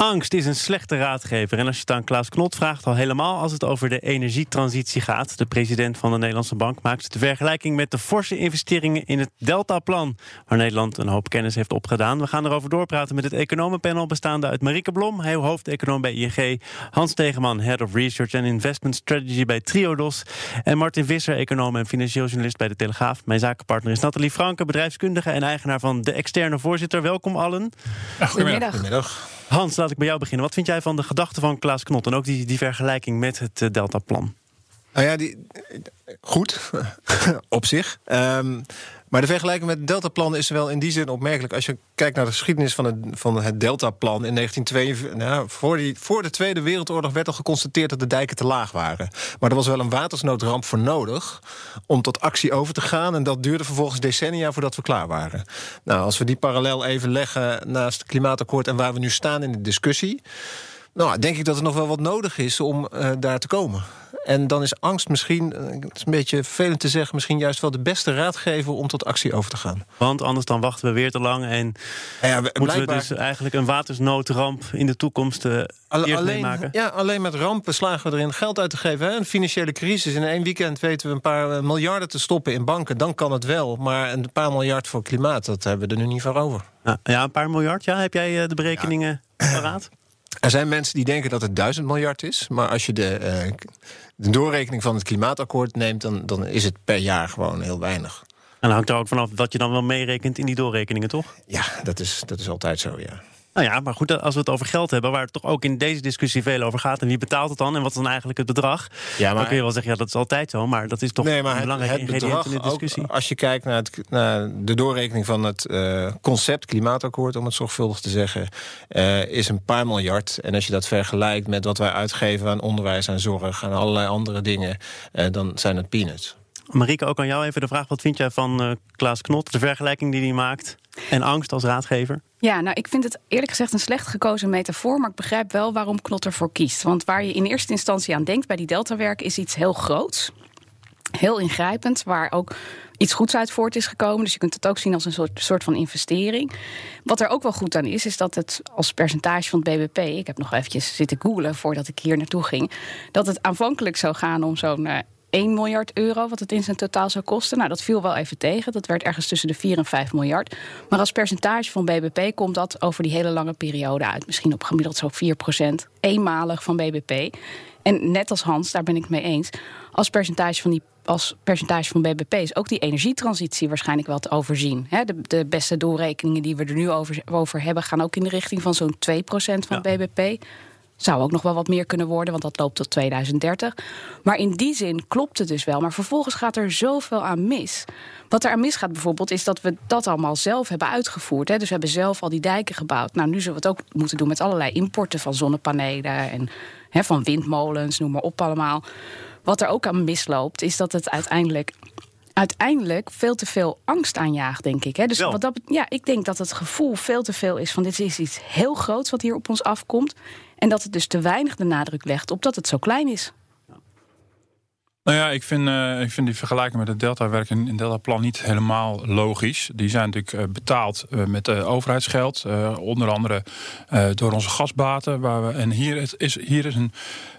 Angst is een slechte raadgever. En als je het aan Klaas Knot vraagt, al helemaal als het over de energietransitie gaat. De president van de Nederlandse Bank maakt de vergelijking met de forse investeringen in het Deltaplan. Waar Nederland een hoop kennis heeft opgedaan. We gaan erover doorpraten met het economenpanel bestaande uit Marieke Blom, hoofdeconoom bij ING. Hans Tegeman, Head of Research and Investment Strategy bij Triodos. En Martin Visser, econoom en financieel journalist bij de Telegraaf. Mijn zakenpartner is Nathalie Franke, bedrijfskundige en eigenaar van de externe voorzitter. Welkom allen. goedemiddag. goedemiddag. Hans, ik bij jou beginnen. Wat vind jij van de gedachte van Klaas Knot en ook die, vergelijking met het uh, Deltaplan? Nou ja, die, goed op zich. Um, maar de vergelijking met het Deltaplan is wel in die zin opmerkelijk. Als je kijkt naar de geschiedenis van het, van het Deltaplan in 1942. Nou, voor, die, voor de Tweede Wereldoorlog werd al geconstateerd dat de dijken te laag waren. Maar er was wel een watersnoodramp voor nodig om tot actie over te gaan. En dat duurde vervolgens decennia voordat we klaar waren. Nou, als we die parallel even leggen naast het klimaatakkoord en waar we nu staan in de discussie. Nou, denk ik dat er nog wel wat nodig is om uh, daar te komen. En dan is angst misschien, eh, het is een beetje vervelend te zeggen... misschien juist wel de beste raadgever om tot actie over te gaan. Want anders dan wachten we weer te lang... en ja, we, moeten we dus eigenlijk een watersnoodramp in de toekomst uh, alleen, meemaken. Ja, alleen met rampen slagen we erin geld uit te geven. Hè? Een financiële crisis. In één weekend weten we een paar eh, miljarden te stoppen in banken. Dan kan het wel. Maar een paar miljard voor klimaat, dat hebben we er nu niet van over. Ja, een paar miljard, ja. Heb jij de berekeningen ja. paraat? Er zijn mensen die denken dat het duizend miljard is. Maar als je de, uh, de doorrekening van het klimaatakkoord neemt, dan, dan is het per jaar gewoon heel weinig. En dan hangt er ook vanaf wat je dan wel meerekent in die doorrekeningen, toch? Ja, dat is, dat is altijd zo, ja. Nou ja, maar goed, als we het over geld hebben, waar het toch ook in deze discussie veel over gaat. En wie betaalt het dan en wat is dan eigenlijk het bedrag? Ja, maar, dan kun je wel zeggen, ja, dat is altijd zo. Maar dat is toch nee, maar een belangrijke ingrediënt in de discussie. Ook, als je kijkt naar, het, naar, de doorrekening van het uh, concept klimaatakkoord, om het zorgvuldig te zeggen, uh, is een paar miljard. En als je dat vergelijkt met wat wij uitgeven aan onderwijs, aan zorg, aan allerlei andere dingen, uh, dan zijn het peanuts. Marieke, ook aan jou even de vraag: wat vind jij van uh, Klaas Knot, de vergelijking die hij maakt en angst als raadgever? Ja, nou, ik vind het eerlijk gezegd een slecht gekozen metafoor, maar ik begrijp wel waarom Knot ervoor kiest. Want waar je in eerste instantie aan denkt bij die deltawerken is iets heel groots, heel ingrijpend, waar ook iets goeds uit voort is gekomen. Dus je kunt het ook zien als een soort, soort van investering. Wat er ook wel goed aan is, is dat het als percentage van het BBP... ik heb nog eventjes zitten googlen voordat ik hier naartoe ging... dat het aanvankelijk zou gaan om zo'n uh, 1 miljard euro, wat het in zijn totaal zou kosten. Nou, dat viel wel even tegen. Dat werd ergens tussen de 4 en 5 miljard. Maar als percentage van BBP komt dat over die hele lange periode uit. Misschien op gemiddeld zo 4 procent, eenmalig van BBP. En net als Hans, daar ben ik het mee eens. Als percentage van die als percentage van BBP is ook die energietransitie waarschijnlijk wel te overzien. de, de, beste doorrekeningen die we er nu over, over, hebben, gaan ook in de richting van zo'n 2% van ja. BBP. Zou ook nog wel wat meer kunnen worden, want dat loopt tot 2030. Maar in die zin klopt het dus wel. Maar vervolgens gaat er zoveel aan mis. Wat er aan misgaat bijvoorbeeld, is dat we dat allemaal zelf hebben uitgevoerd. Hè. Dus we hebben zelf al die dijken gebouwd. Nou, nu zullen we het ook moeten doen met allerlei importen van zonnepanelen en hè, van windmolens, noem maar op allemaal. Wat er ook aan misloopt, is dat het uiteindelijk uiteindelijk veel te veel angst aanjaagt, denk ik. Hè? Dus wat dat, ja, ik denk dat het gevoel veel te veel is van dit is iets heel groots wat hier op ons afkomt. En dat het dus te weinig de nadruk legt op dat het zo klein is. Nou ja, ik vind, uh, ik vind die vergelijking met het Delta-werk in, in Delta-plan niet helemaal logisch. Die zijn natuurlijk uh, betaald uh, met overheidsgeld. onder andere door onze gasbaten. Waar we, en hier is, hier is een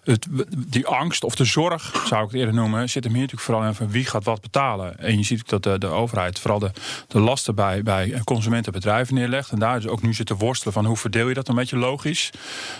het, die angst of de zorg, zou ik het eerder noemen, zit hem hier natuurlijk vooral in van wie gaat wat betalen. En je ziet dat de, de overheid vooral de, de lasten bij, bij neerlegt. En daar is ook nu zitten worstelen van hoe verdeel je dat een beetje logisch.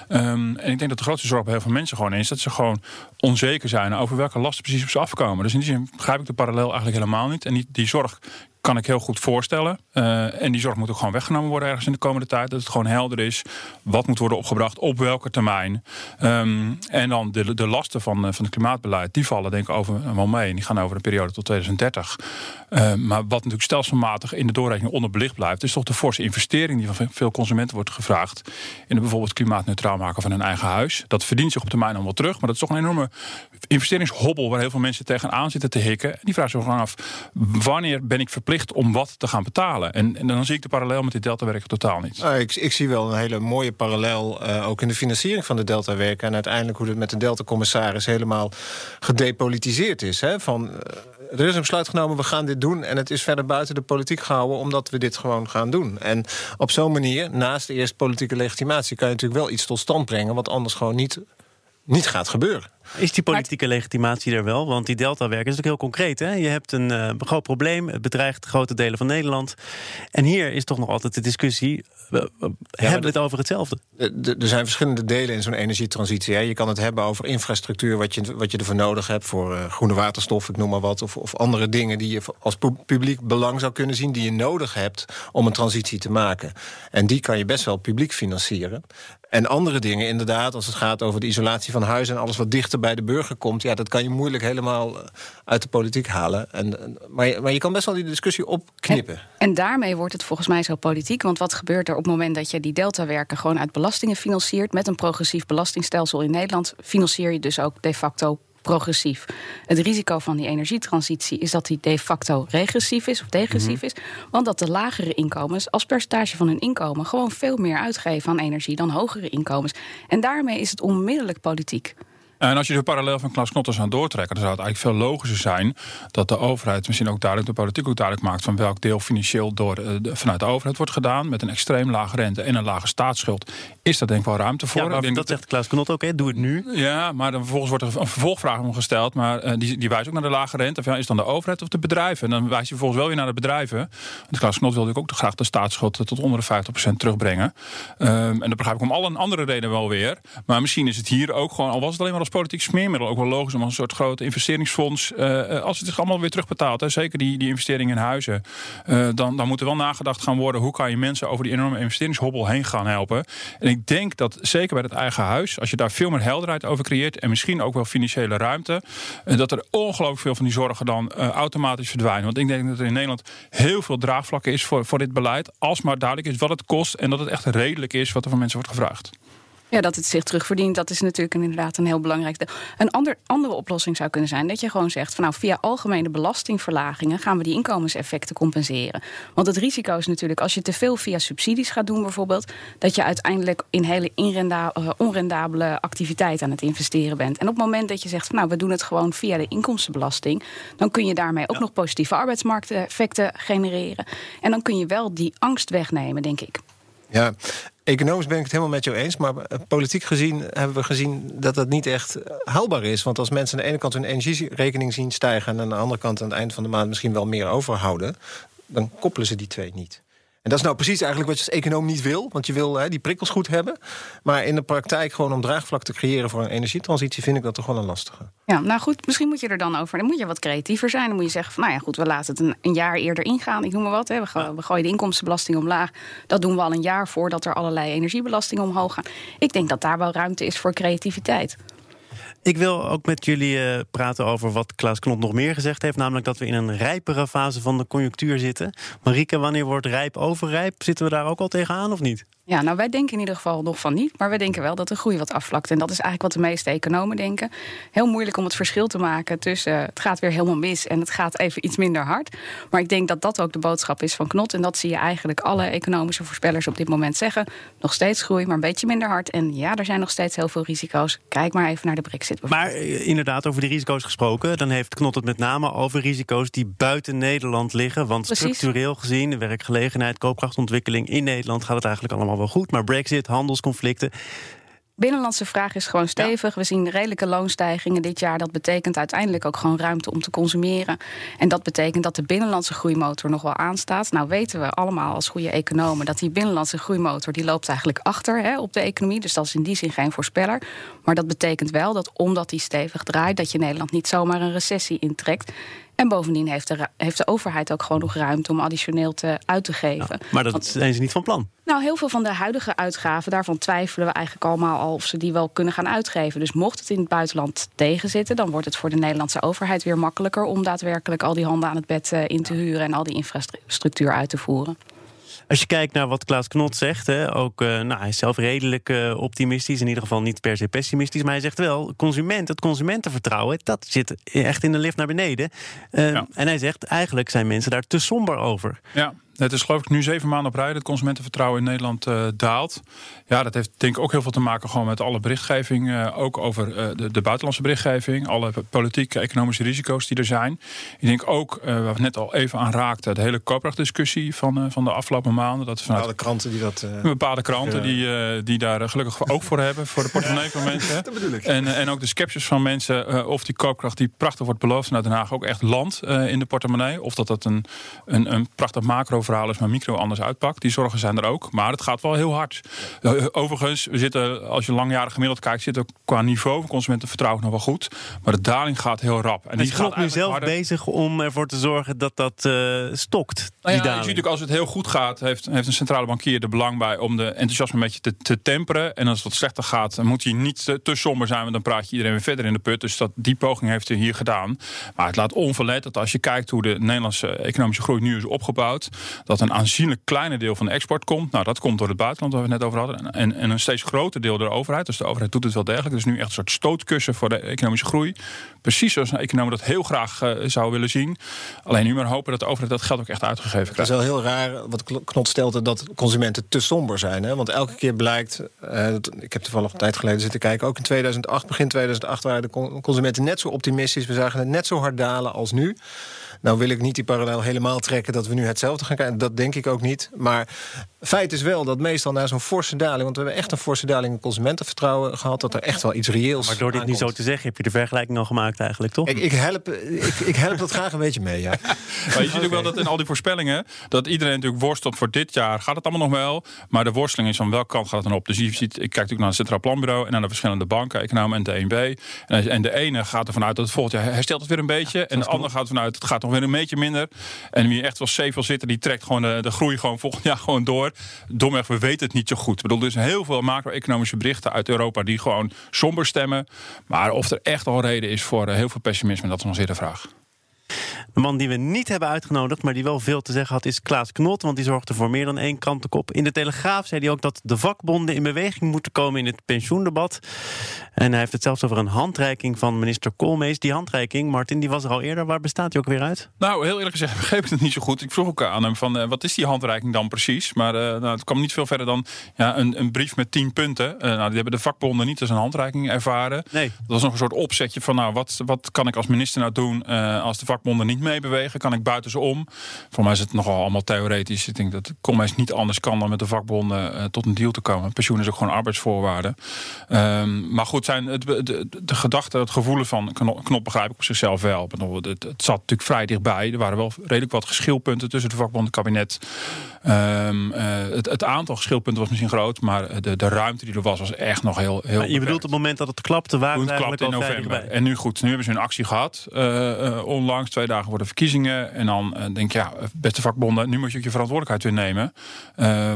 Um, en ik denk dat de grootste zorg bij heel veel mensen gewoon is dat ze gewoon onzeker zijn over welke lasten precies op ze afkomen. Dus in die zin begrijp ik de parallel eigenlijk helemaal niet. En die, die zorg kan ik heel goed voorstellen. Uh, en die zorg moet ook gewoon weggenomen worden ergens in de komende tijd. Dat het gewoon helder is wat moet worden opgebracht, op welke termijn. Um, en dan de, de lasten van, uh, van het klimaatbeleid, die vallen denk ik over, wel mee. En die gaan over een periode tot 2030. Uh, maar wat natuurlijk stelselmatig in de doorrekening onderbelicht blijft... is toch de forse investering die van veel consumenten wordt gevraagd... in het bijvoorbeeld klimaatneutraal maken van hun eigen huis. Dat verdient zich op termijn allemaal terug. Maar dat is toch een enorme investeringshobbel... waar heel veel mensen tegenaan zitten te hikken. En die vragen zich gewoon af, wanneer ben ik verplicht om wat te gaan betalen. En, en dan zie ik de parallel met dit deltawerk totaal niet. Nou, ik, ik, zie wel een hele mooie parallel uh, ook in de financiering van de deltawerken. En uiteindelijk hoe het met de deltacommissaris helemaal gedepolitiseerd is. Hè? Van, uh, er is een besluit genomen, we gaan dit doen. En het is verder buiten de politiek gehouden, omdat we dit gewoon gaan doen. En op zo'n manier, naast de eerste politieke legitimatie, kan je natuurlijk wel iets tot stand brengen. wat anders gewoon niet niet gaat gebeuren. Is die politieke legitimatie er wel? Want die deltawerk is natuurlijk heel concreet. Hè? Je hebt een uh, groot probleem, het bedreigt grote delen van Nederland. En hier is toch nog altijd de discussie: we, we hebben we het over hetzelfde? Er zijn verschillende delen in zo'n energietransitie. Hè. Je kan het hebben over infrastructuur, wat je, wat je ervoor nodig hebt voor uh, groene waterstof, ik noem maar wat. Of, of andere dingen die je als publiek belang zou kunnen zien, die je nodig hebt om een transitie te maken. En die kan je best wel publiek financieren. En andere dingen, inderdaad, als het gaat over de isolatie van huizen en alles wat dichter bij de burger komt, ja, dat kan je moeilijk helemaal eh, uit de politiek halen. En, maar, je, maar je kan best wel die discussie opknippen. En, en, daarmee wordt het volgens mij zo politiek. Want wat gebeurt er op het moment dat je die deltawerken gewoon uit belastingen financiert? Met een progressief belastingstelsel in Nederland financier je dus ook de facto progressief. Het risico van die energietransitie is dat die de facto regressief is of degressief mhm. is. Want dat de lagere inkomens als percentage van hun inkomen gewoon veel meer uitgeven aan energie dan hogere inkomens. En daarmee is het onmiddellijk politiek. En als je de parallel van Klaas Knotters aan doortrekken, dan zou het eigenlijk veel logischer zijn dat de overheid misschien ook duidelijk, de politiek ook duidelijk maakt van welk deel financieel door eh, de, vanuit de overheid wordt gedaan. Met een extreem lage rente en een lage staatsschuld. Is daar denk ik wel ruimte voor. Ja, maar dat, dat zegt Klaas Knot ook, hè? doe het nu. Ja, maar dan vervolgens wordt er een vervolgvraag om gesteld. Maar uh, die, die wijst ook naar de lage rente. Van, is dan de overheid of de bedrijven? En dan wijst je vervolgens wel weer naar de bedrijven. Want Klaas Knot wilde ook graag de staatsschuld tot onder de 50% terugbrengen. Um, en dat begrijp ik om alle andere redenen wel weer. Maar misschien is het hier ook gewoon, al was het alleen maar als politiek smeermiddel ook wel logisch om een soort groot investeringsfonds. Uh, als het zich allemaal weer terugbetaalt, hè, zeker die, die investeringen in huizen. Uh, dan, dan moet er wel nagedacht gaan worden hoe kan je mensen over die enorme investeringshobbel heen gaan helpen. En ik denk dat zeker bij het eigen huis, als je daar veel meer helderheid over creëert en misschien ook wel financiële ruimte, dat er ongelooflijk veel van die zorgen dan automatisch verdwijnen. Want ik denk dat er in Nederland heel veel draagvlakken is voor, voor dit beleid. Als maar duidelijk is wat het kost en dat het echt redelijk is wat er van mensen wordt gevraagd. Ja, dat het zich terugverdient, dat is natuurlijk inderdaad een heel belangrijk deel. Een ander, andere oplossing zou kunnen zijn dat je gewoon zegt: van nou, via algemene belastingverlagingen gaan we die inkomenseffecten compenseren. Want het risico is natuurlijk, als je te veel via subsidies gaat doen, bijvoorbeeld, dat je uiteindelijk in hele uh, onrendabele activiteiten aan het investeren bent. En op het moment dat je zegt: van, nou, we doen het gewoon via de inkomstenbelasting, dan kun je daarmee ook nog positieve arbeidsmarkteffecten genereren. En dan kun je wel die angst wegnemen, denk ik. Ja, economisch ben ik het helemaal met jou eens. Maar eh, politiek gezien hebben we gezien dat dat niet echt eh, haalbaar is. Want als mensen aan de ene kant hun energierekening zien stijgen... en aan de andere kant aan het eind van de maand misschien wel meer overhouden... dan koppelen ze die twee niet. En dat is nou precies eigenlijk wat je als econoom niet wil. Want je wil hè, die prikkels goed hebben. Maar in de praktijk gewoon om draagvlak te creëren voor een energietransitie... vind ik dat toch wel een lastige. Ja, nou goed, misschien moet je er dan over... dan moet je wat creatiever zijn. Dan moet je zeggen van, nou ja goed, we laten het een, een jaar eerder ingaan. Ik noem maar wat, hè. We, we gooien de inkomstenbelasting omlaag. Dat doen we al een jaar voordat er allerlei energiebelastingen omhoog gaan. Ik denk dat daar wel ruimte is voor creativiteit. Ik wil ook met jullie uh, praten over wat Klaas Klont nog meer gezegd heeft. Namelijk dat we in een rijpere fase van de conjunctuur zitten. Marike, wanneer wordt rijp overrijp? Zitten we daar ook al tegenaan of niet? Ja, nou wij denken in ieder geval nog van niet. Maar wij denken wel dat de groei wat afvlakt. En dat is eigenlijk wat de meeste economen denken. Heel moeilijk om het verschil te maken tussen het gaat weer helemaal mis en het gaat even iets minder hard. Maar ik denk dat dat ook de boodschap is van Knot. En dat zie je eigenlijk alle economische voorspellers op dit moment zeggen. Nog steeds groei, maar een beetje minder hard. En ja, er zijn nog steeds heel veel risico's. Kijk maar even naar de Brexit. Maar eh, inderdaad, over die risico's gesproken. Dan heeft Knot het met name over risico's die buiten Nederland liggen. Want structureel gezien, werkgelegenheid, koopkrachtontwikkeling in Nederland gaat het eigenlijk allemaal wel goed. Maar Brexit, handelsconflicten. Binnenlandse vraag is gewoon stevig. We zien redelijke loonstijgingen dit jaar. Dat betekent uiteindelijk ook gewoon ruimte om te consumeren. En dat betekent dat de binnenlandse groeimotor nog wel aanstaat. Nou weten we allemaal als goede economen dat die binnenlandse groeimotor die loopt eigenlijk achter hè, op de economie. Dus dat is in die zin geen voorspeller. Maar dat betekent wel dat omdat die stevig draait, dat je Nederland niet zomaar een recessie intrekt. En bovendien heeft de, heeft de overheid ook gewoon nog ruimte om additioneel te uit te geven. maar dat zijn ze niet van plan. Nou, heel veel van de huidige uitgaven, daarvan twijfelen we eigenlijk allemaal al of ze die wel kunnen gaan uitgeven. Dus mocht het in het buitenland tegenzitten, dan wordt het voor de Nederlandse overheid weer makkelijker om daadwerkelijk al die handen aan het bed eh, in te huren en al die infrastructuur uit te voeren. Als je kijkt naar wat Klaas Knot zegt, hè, ook, uh, nou, hij is zelf redelijk uh, optimistisch, in ieder geval niet per se pessimistisch, maar hij zegt wel, consument, het consumentenvertrouwen, dat zit echt in de lift naar beneden. Uh, ja. En hij zegt, eigenlijk zijn mensen daar te somber over. Ja. Het is geloof ik nu zeven maanden op rij dat consumentenvertrouwen in Nederland uh, daalt. Ja, dat heeft denk ik ook heel veel te maken gewoon met alle berichtgeving. Uh, ook over uh, de, de, buitenlandse berichtgeving. Alle politieke, economische risico's die er zijn. Ik denk ook, waar we net al even aan raakten, de hele koopkrachtdiscussie van, van de afgelopen maanden. Dat vanuit bepaalde kranten die dat. bepaalde kranten die, die daar gelukkig ook voor hebben. Voor de portemonnee van mensen. dat bedoel ik. En, en ook de sceptisch van mensen of die koopkracht die prachtig wordt beloofd vanuit Den Haag ook echt landt in de portemonnee. Of dat dat een, een, een prachtig macro verhaal is, maar micro anders uitpakt. Die zorgen zijn er ook. Maar het gaat wel heel hard. Eh, overigens, we zitten, als je langjarig gemiddeld kijkt, zitten qua niveau van consumentenvertrouwen nog wel goed. Maar de daling gaat heel rap. En die gaat nu zelf bezig om ervoor te zorgen dat dat uh, stokt. Nou ja, je ziet natuurlijk als het heel goed gaat, heeft, heeft een centrale bankier er belang bij om de enthousiasme een beetje te, te temperen. En als het wat slechter gaat, dan moet hij niet te, te somber zijn, want dan praat je iedereen weer verder in de put. Dus dat, die poging heeft hij hier gedaan. Maar het laat onverlet dat als je kijkt hoe de Nederlandse economische groei nu is opgebouwd, dat een aanzienlijk kleine deel van de export komt. Nou, dat komt door het buitenland waar we het net over hadden. En, en een steeds groter deel door de overheid. Dus de overheid doet het wel degelijk. Dus nu echt een soort stootkussen voor de economische groei. Precies zoals een econoom dat heel graag uh, zou willen zien. Alleen nu maar hopen dat de overheid dat geld ook echt uitgegeven krijgt. Het is wel heel raar wat Knot stelde dat consumenten te somber zijn. Hè? Want elke keer blijkt, uh, ik heb toevallig een tijd geleden zitten kijken... ook in 2008, begin 2008 waren de consumenten net zo optimistisch. We zagen het net zo hard dalen als nu. Nou wil ik niet die parallel helemaal trekken dat we nu hetzelfde gaan kijken. Dat denk ik ook niet. Maar feit is wel dat meestal na zo'n forse daling... want we hebben echt een forse daling in consumentenvertrouwen gehad... dat er echt wel iets reëels Maar door dit aankomt. niet zo te zeggen, heb je de vergelijking al gemaakt eigenlijk, toch? Ik, ik, help, ik, ik help dat graag een beetje mee, ja. Maar je ziet ook wel dat in al die voorspellingen... dat iedereen natuurlijk worstelt voor dit jaar. Gaat het allemaal nog wel? Maar de worsteling is van welke kant gaat het dan op? Dus je ziet, ik kijk natuurlijk naar het Centraal Planbureau... en naar de verschillende banken, economen en de 1B. En de ene gaat ervan uit dat het volgend jaar herstelt het weer een beetje... en de andere gaat ervan uit het gaat nog een beetje minder. En wie echt wel safe wil zitten, die trekt gewoon de, groei gewoon volgend jaar gewoon door. Domweg, we weten het niet zo goed. Ik bedoel, er heel veel macro-economische berichten uit Europa die gewoon somber stemmen. Maar of er echt al reden is voor heel veel pessimisme, dat is nog zeer de vraag. De man die we niet hebben uitgenodigd, maar die wel veel te zeggen had, is Klaas Knot. Want die zorgde voor meer dan één krantenkop. In de Telegraaf zei hij ook dat de vakbonden in beweging moeten komen in het pensioendebat. En hij heeft het zelfs over een handreiking van minister Koolmees. Die handreiking, Martin, die was er al eerder. Waar bestaat die ook weer uit? Nou, heel eerlijk gezegd begreep ik het niet zo goed. Ik vroeg ook aan hem van, uh, wat is die handreiking dan precies? Maar uh, nou, het kwam niet veel verder dan ja, een, een brief met tien punten. Uh, nou, die hebben de vakbonden niet als een handreiking ervaren. Nee. Dat was nog een soort opzetje van, nou, wat, wat kan ik als minister nou doen als de vakbonden niet meebewegen? Kan ik buiten ze om? Voor mij is het nogal allemaal theoretisch. Ik denk dat Koolmees niet anders kan dan met de vakbonden tot een deal te komen. Pensioen is ook gewoon arbeidsvoorwaarden. Um, maar goed, zijn het, de, de, de gedachte, het gevoel van knop begrijp ik op zichzelf wel. Het, het, het zat natuurlijk vrij dichtbij. Er waren wel redelijk wat geschilpunten tussen de vakbond en het kabinet. Um, uh, het, het, aantal geschilpunten was misschien groot, maar de, de ruimte die er was, was echt nog heel. heel je bedoelt het moment dat het klapte, waren het eigenlijk in november. En nu goed, nu hebben ze een actie gehad. Uh, onlangs, twee dagen voor de verkiezingen. En dan denk je, ja, beste vakbonden, nu moet je ook je verantwoordelijkheid weer nemen.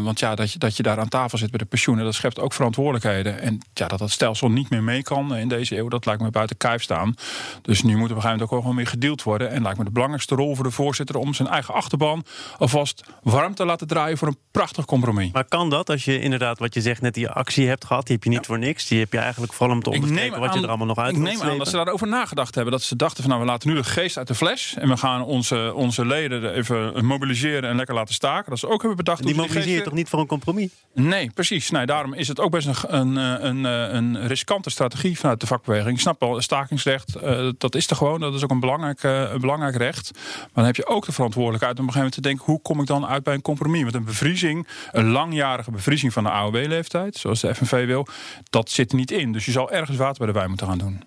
want ja, dat je, dat je daar aan tafel zit bij de pensioenen, dat schept ook verantwoordelijkheden. En ja, dat dat stelsel niet meer mee kan in deze eeuw, dat lijkt me buiten kijf staan. Dus nu moet er op een gegeven moment ook gewoon weer gedeeld worden. En lijkt me de belangrijkste rol voor de voorzitter om zijn eigen achterban alvast warm te laten draaien voor een prachtig compromis. Maar kan dat als je inderdaad, wat je zegt, net die actie hebt gehad, die heb je niet ja. voor niks. Die heb je eigenlijk vooral om te onderstrepen wat je er allemaal nog uit Ik neem aan dat ze daarover nagedacht hebben. Dat ze dachten van nou, we laten nu de geest uit de fles. En we gaan onze, onze leden even mobiliseren en lekker laten staken. Dat ze ook hebben bedacht. Die mobiliseer je toch niet voor een compromis? Nee, precies. Nee, daarom is het ook best een, een, een, een riskante strategie vanuit de vakbeweging. Ik snap wel, stakingsrecht, uh, dat is er gewoon. Dat is ook een belangrijk, uh, een belangrijk recht. Maar dan heb je ook de verantwoordelijkheid om op een gegeven moment te denken... hoe kom ik dan uit bij een compromis? Want een bevriezing, een langjarige bevriezing van de AOW-leeftijd... zoals de FNV wil, dat zit er niet in. Dus je zal ergens water bij de wijn moeten gaan doen.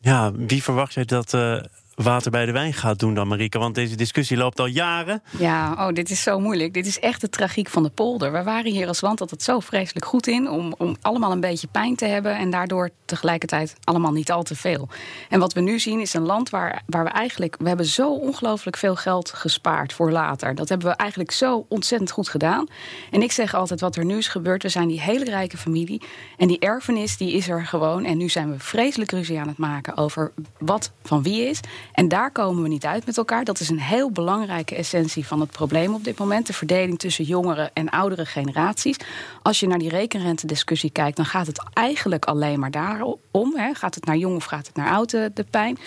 Ja, wie verwacht jij dat... Uh water bij de wijn gaat doen dan, Marike? Want deze discussie loopt al jaren. Ja, oh, dit is zo moeilijk. Dit is echt de tragiek van de polder. We waren hier als land altijd zo vreselijk goed in... om, om allemaal een beetje pijn te hebben... en daardoor tegelijkertijd allemaal niet al te veel. En wat we nu zien is een land waar, waar we eigenlijk... we hebben zo ongelooflijk veel geld gespaard voor later. Dat hebben we eigenlijk zo ontzettend goed gedaan. En ik zeg altijd, wat er nu is gebeurd... we zijn die hele rijke familie... en die erfenis die is er gewoon... en nu zijn we vreselijk ruzie aan het maken over wat van wie is... En daar komen we niet uit met elkaar. Dat is een heel belangrijke essentie van het probleem op dit moment. De verdeling tussen jongere en oudere generaties. Als je naar die rekenrente-discussie kijkt, dan gaat het eigenlijk alleen maar daarom. Hè. Gaat het naar jong of gaat het naar oud, de pijn?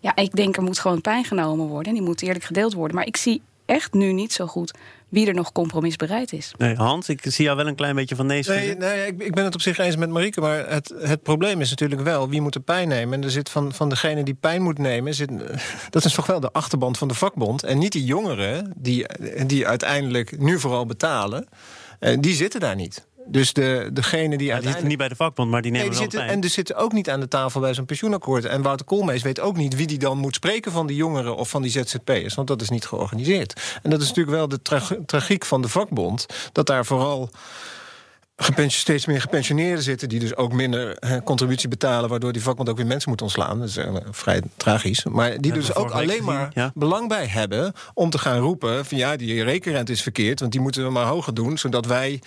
Ja, ik denk er moet gewoon pijn genomen worden. En die moet eerlijk gedeeld worden. Maar ik zie echt nu niet zo goed wie er nog compromisbereid is. Nee, Hans, ik zie jou wel een klein beetje van nee. Nee, nee ik, ik, ben het op zich eens met Marieke. Maar het, het probleem is natuurlijk wel wie moet de pijn nemen. En er zit van, van degene die pijn moet nemen, zit, dat is toch wel de achterband van de vakbond. En niet die jongeren die, die uiteindelijk nu vooral betalen. Eh, die zitten daar niet. Dus de, degene die uiteindelijk... Die zitten niet bij de vakbond, maar die nemen nee, die zitten, En die zitten ook niet aan de tafel bij zo'n pensioenakkoord. En Wouter Koolmees weet ook niet wie die dan moet spreken... van die jongeren of van die ZZP'ers, want dat is niet georganiseerd. En dat is natuurlijk wel de tragiek van de vakbond... dat daar vooral steeds meer gepensioneerden zitten... die dus ook minder contributie betalen... waardoor die vakbond ook weer mensen moet ontslaan. Dat is uh, vrij tragisch. Maar die dus ook alleen maar belang bij hebben... om te gaan roepen van ja, die rekenrente is verkeerd... want die moeten we maar hoger doen... zodat wij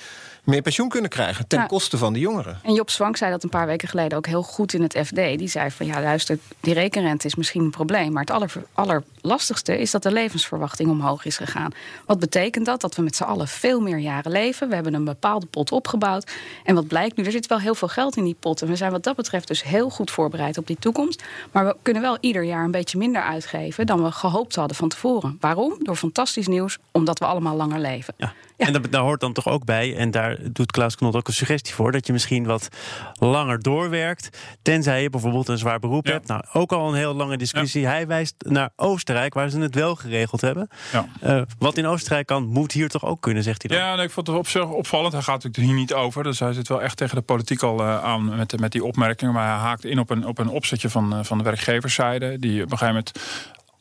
meer pensioen kunnen krijgen ten koste van de jongeren. En Job Swank zei dat een paar weken geleden ook heel goed in het FD. Die zei van ja, luister, die rekenrente is misschien een probleem, maar het aller, allerlastigste is dat de levensverwachting omhoog is gegaan. Wat betekent dat? Dat we met z'n allen veel meer jaren leven. We hebben een bepaalde pot opgebouwd. En wat blijkt nu? Er zit wel heel veel geld in die pot. En we zijn wat dat betreft dus heel goed voorbereid op die toekomst. Maar we kunnen wel ieder jaar een beetje minder uitgeven dan we gehoopt hadden van tevoren. Waarom? Door fantastisch nieuws, omdat we allemaal langer leven. Ja. En daar, hoort dan toch ook bij, en daar doet Klaus Knot ook een suggestie voor, dat je misschien wat langer doorwerkt. Tenzij je bijvoorbeeld een zwaar beroep hebt. Nou, ook al een heel lange discussie. Hij wijst naar Oostenrijk, waar ze het wel geregeld hebben. Ja. Uh, wat in Oostenrijk kan, moet hier toch ook kunnen, zegt hij dan. Ja, nee, ik vond het op zich opvallend. Hij gaat natuurlijk hier niet over. Dus hij zit wel echt tegen de politiek al uh, aan met, met die opmerkingen. Maar hij haakt in op een, op een opzetje van, uh, van de werkgeverszijde. Die op een gegeven moment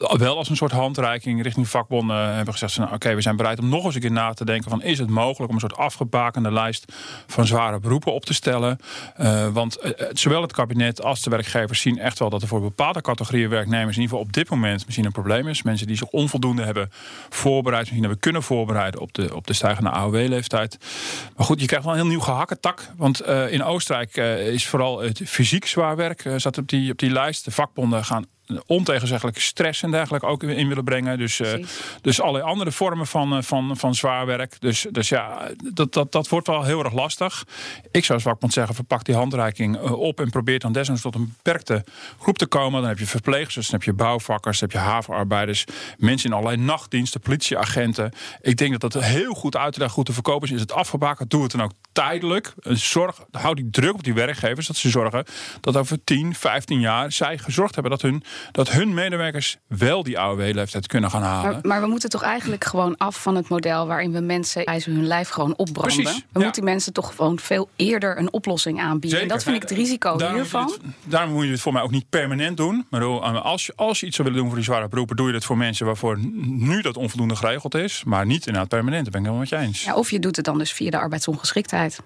wel als een soort handreiking richting vakbonden hebben gezegd: nou, oké, we zijn bereid om nog eens een keer na te denken van is het mogelijk om een soort afgebakende lijst van zware beroepen op te stellen? Uh, want uh, zowel het kabinet als de werkgevers zien echt wel dat er voor bepaalde categorieën werknemers in ieder geval op dit moment misschien een probleem is. Mensen die zich onvoldoende hebben voorbereid, misschien hebben kunnen voorbereiden op de, op de stijgende AOW-leeftijd. Maar goed, je krijgt wel een heel nieuw gehakketak. Want in Oostenrijk is vooral het fysiek zwaar werk zat op die, op die lijst. De vakbonden gaan ontegenzeggelijke stress en dergelijke ook in willen brengen. Dus, uh, dus allerlei andere vormen van, uh, van, van zwaar werk. Dus, dus ja, dat, dat, dat wordt wel heel erg lastig. Ik zou als vakbond zeggen, verpak die handreiking uh, op... en probeer dan desnoods tot een beperkte groep te komen. Dan heb je verpleegsters, dan heb je bouwvakkers... dan heb je havenarbeiders, mensen in allerlei nachtdiensten... politieagenten. Ik denk dat dat heel goed uit te leggen, goed te verkopen is. Is het afgebakend, doe het dan ook tijdelijk. Zorg, houd die druk op die werkgevers... dat ze zorgen dat over 10, 15 jaar... zij gezorgd hebben dat hun dat hun medewerkers wel die AOW-leeftijd kunnen gaan halen. Maar, maar, we moeten toch eigenlijk gewoon af van het model waarin we mensen eisen hun lijf gewoon opbranden. Precies, we moeten mensen toch gewoon veel eerder een oplossing aanbieden. En dat vind ik het risico daarom hiervan. Moet daarom moet je het voor mij ook niet permanent doen. Maar als je, als je iets zou willen doen voor die zware beroepen, doe je dat voor mensen waarvoor nu dat onvoldoende geregeld is. Maar niet inderdaad permanent. Dat ben ik helemaal met je eens. Ja, of je doet het dan dus via de arbeidsongeschiktheid.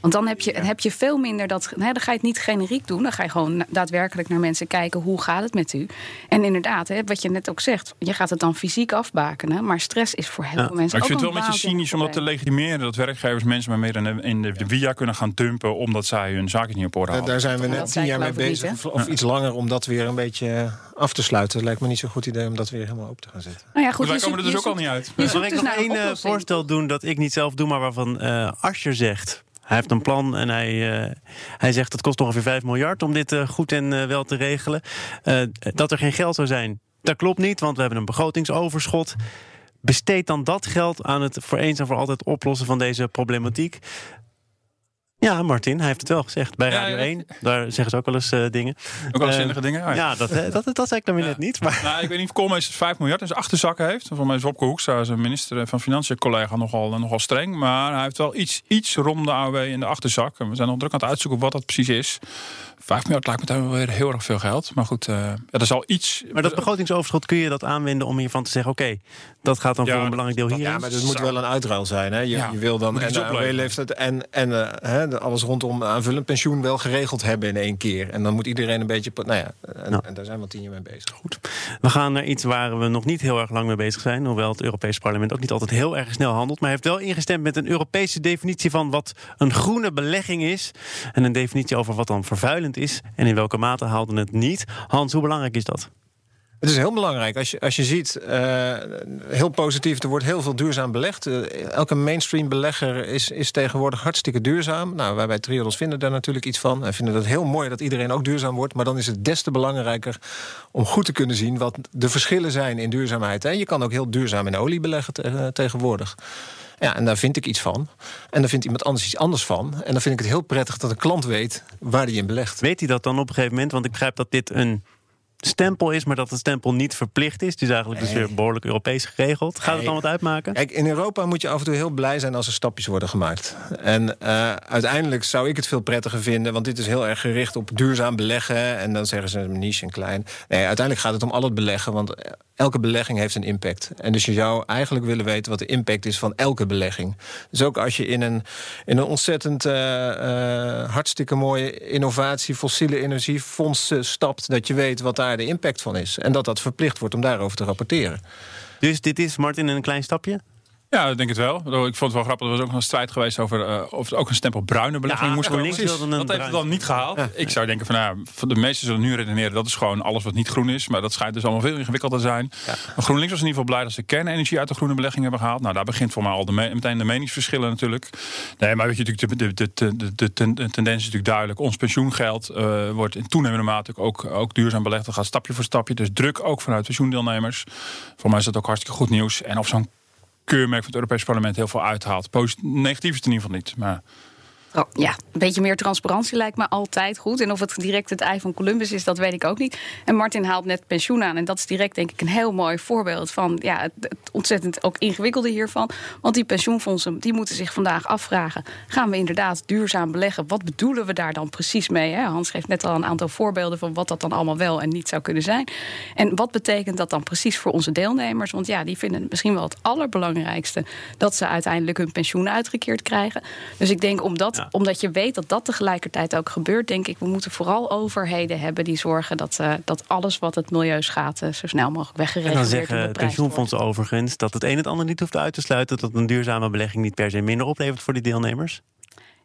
Want dan heb je, heb je veel minder dat. Hè, dan ga je het niet generiek doen. Dan ga je gewoon daadwerkelijk naar mensen kijken. Hoe gaat het met u? En inderdaad, hè, wat je net ook zegt. Je gaat het dan fysiek afbakenen. Maar stress is voor heel veel mensen. Maar ik vind het wel een beetje cynisch om dat te legitimeren. Dat werkgevers mensen maar meer in de, via kunnen gaan dumpen. omdat zij hun zaken niet op orde hebben. Daar zijn we net tien jaar mee bezig. Of, iets langer om dat weer een beetje af te sluiten. Het lijkt me niet zo'n goed idee om dat weer helemaal open te gaan zetten. Nou ja, goed, wij komen er dus ook al niet uit. Zal ik nog één eh, voorstel doen dat ik niet zelf doe, maar waarvan uh, Ascher zegt. Hij heeft een plan en hij, uh, hij zegt het kost ongeveer 5 miljard om dit uh, goed en uh, wel te regelen. dat er geen geld zou zijn, dat klopt niet, want we hebben een begrotingsoverschot. Besteed dan dat geld aan het voor eens en voor altijd oplossen van deze problematiek. Ja, Martin, hij heeft het wel gezegd. Bij Radio 1, daar zeggen ze ook wel eens uh, dingen. Ook wel eens zinnige dingen? Ja, ja dat, dat, dat, dat zei ik dan weer net niet. Maar... Nou, ik weet niet of Koolmees 5 miljard in zijn achterzakken heeft. Voor mij is Wopke Hoekstra, zijn minister van Financiën, collega, nogal, nogal streng. Maar hij heeft wel iets, iets rond de AOW in de achterzak. En we zijn nog druk aan het uitzoeken wat dat precies is. 5 miljard lijkt me dan weer heel erg veel geld. Maar goed, uh, ja, er zal iets. Maar dat begrotingsoverschot kun je dat aanwenden om hiervan te zeggen: oké, dat gaat dan ja, voor een belangrijk deel hier. Ja, maar dat moet wel een uitruil zijn. Hè? Je, je wil dan en de AOW-leeftijd en, en uh, alles rondom aanvullend pensioen wel geregeld hebben in één keer. En dan moet iedereen een beetje. Nou ja, en, nou. en daar zijn we al tien jaar mee bezig. Goed. We gaan naar iets waar we nog niet heel erg lang mee bezig zijn. Hoewel het Europese parlement ook niet altijd heel erg snel handelt. Maar hij heeft wel ingestemd met een Europese definitie van wat een groene belegging is. En een definitie over wat dan vervuilend is. En in welke mate haalde het niet. Hans, hoe belangrijk is dat? Het is heel belangrijk. Als je, als je ziet, uh, heel positief, er wordt heel veel duurzaam belegd. Uh, elke mainstream belegger is, is tegenwoordig hartstikke duurzaam. Nou, wij bij Triodos vinden daar natuurlijk iets van. En vinden het heel mooi dat iedereen ook duurzaam wordt. Maar dan is het des te belangrijker om goed te kunnen zien... wat de verschillen zijn in duurzaamheid. En je kan ook heel duurzaam in olie beleggen te, tegenwoordig. Ja, en daar vind ik iets van. En daar vindt iemand anders iets anders van. En dan vind ik het heel prettig dat een klant weet waar hij in belegt. Weet hij dat dan op een gegeven moment? Want ik begrijp dat dit een stempel is, maar dat het stempel niet verplicht is. Het is eigenlijk dus weer behoorlijk Europees geregeld. Gaat het dan wat uitmaken? Kijk, in Europa moet je af en toe heel blij zijn als er stapjes worden gemaakt. En uh, uiteindelijk zou ik het veel prettiger vinden, want dit is heel erg gericht op duurzaam beleggen. En dan zeggen ze niche en klein. Nee, uiteindelijk gaat het om al het beleggen, want elke belegging heeft een impact. En dus je zou eigenlijk willen weten wat de impact is van elke belegging. Dus ook als je in een, in een ontzettend uh, uh, hartstikke mooie innovatie, fossiele energiefonds stapt, dat je weet wat daar de impact van is. En dat dat verplicht wordt om daarover te rapporteren. Dus dit is, Martin, een klein stapje? Ja, ik denk het wel. Ik vond het wel grappig. Er was ook nog een strijd geweest over uh, of het ook een stempel bruine belegging ja, moest worden. Dat heeft het dan niet gehaald. Ik zou denken van, nou, de meesten zullen nu redeneren... dat is gewoon alles wat niet groen is. Maar dat schijnt dus allemaal veel ingewikkelder te zijn. Ja. GroenLinks was in ieder geval blij dat ze kernenergie... uit de groene belegging hebben gehaald. Nou, daar begint voor mij al de meteen de meningsverschillen natuurlijk. Nee, maar weet je, de, de, de, de, de tendens is natuurlijk duidelijk. Ons pensioengeld uh, wordt in toenemende mate ook, ook duurzaam belegd. Dat gaat stapje voor stapje. Dus druk ook vanuit pensioendeelnemers. Voor mij is dat ook hartstikke goed nieuws. En of zo'n keurmerk van het Europese Parlement heel veel uithaalt. negatief is het in ieder geval niet. Maar Oh, ja, een beetje meer transparantie lijkt me altijd goed. En of het direct het ei van Columbus is, dat weet ik ook niet. En Martin haalt net pensioen aan. En dat is direct denk ik een heel mooi voorbeeld van ja, het, ontzettend ook ingewikkelde hiervan. Want die pensioenfondsen die moeten zich vandaag afvragen: gaan we inderdaad duurzaam beleggen? Wat bedoelen we daar dan precies mee? Hè? Hans geeft net al een aantal voorbeelden van wat dat dan allemaal wel en niet zou kunnen zijn. En wat betekent dat dan precies voor onze deelnemers? Want ja, die vinden misschien wel het allerbelangrijkste dat ze uiteindelijk hun pensioen uitgekeerd krijgen. Dus ik denk omdat omdat je weet dat dat tegelijkertijd ook gebeurt, denk ik, we moeten vooral overheden hebben die zorgen dat, uh, dat alles wat het milieu schaadt uh, zo snel mogelijk weggeregeld wordt. En dan zeggen pensioenfondsen overigens dat het een het ander niet hoeft uit te sluiten, dat een duurzame belegging niet per se minder oplevert voor die deelnemers.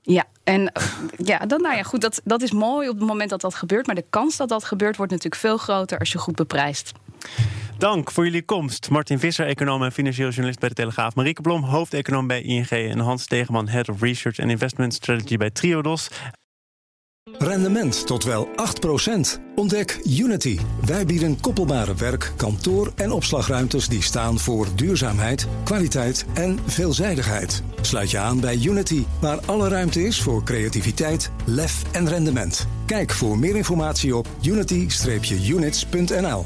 Ja, en eh, ja, dan, nou ja, goed, dat, dat is mooi op het moment dat dat gebeurt. Maar de kans dat dat gebeurt wordt natuurlijk veel groter als je goed beprijst. Dank voor jullie komst. Martin Visser, econoom en financieel journalist bij de Telegraaf. Marieke Blom, hoofdeconoom bij ING. En Hans Tegeman, Head of Research and Investment Strategy bij Triodos. Rendement tot wel 8%. Ontdek Unity. Wij bieden koppelbare werk, kantoor en opslagruimtes die staan voor duurzaamheid, kwaliteit en veelzijdigheid. Sluit je aan bij Unity, waar alle ruimte is voor creativiteit, lef en rendement. Kijk voor meer informatie op unity-units.nl.